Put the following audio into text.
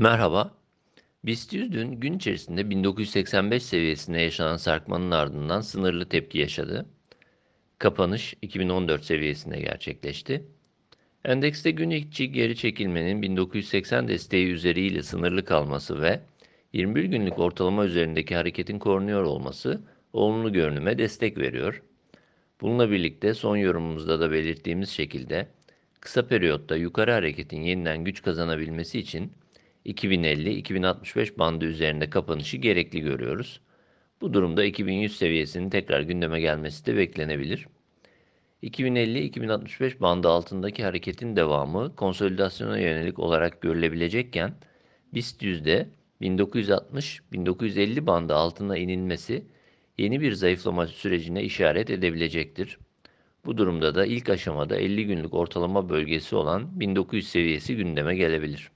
Merhaba. BIST 100 dün gün içerisinde 1985 seviyesinde yaşanan sarkmanın ardından sınırlı tepki yaşadı. Kapanış 2014 seviyesinde gerçekleşti. Endekste gün içi geri çekilmenin 1980 desteği üzeriyle sınırlı kalması ve 21 günlük ortalama üzerindeki hareketin korunuyor olması olumlu görünüme destek veriyor. Bununla birlikte son yorumumuzda da belirttiğimiz şekilde kısa periyotta yukarı hareketin yeniden güç kazanabilmesi için 2050-2065 bandı üzerinde kapanışı gerekli görüyoruz. Bu durumda 2100 seviyesinin tekrar gündeme gelmesi de beklenebilir. 2050-2065 bandı altındaki hareketin devamı konsolidasyona yönelik olarak görülebilecekken BIST yüzde 1960-1950 bandı altına inilmesi yeni bir zayıflama sürecine işaret edebilecektir. Bu durumda da ilk aşamada 50 günlük ortalama bölgesi olan 1900 seviyesi gündeme gelebilir.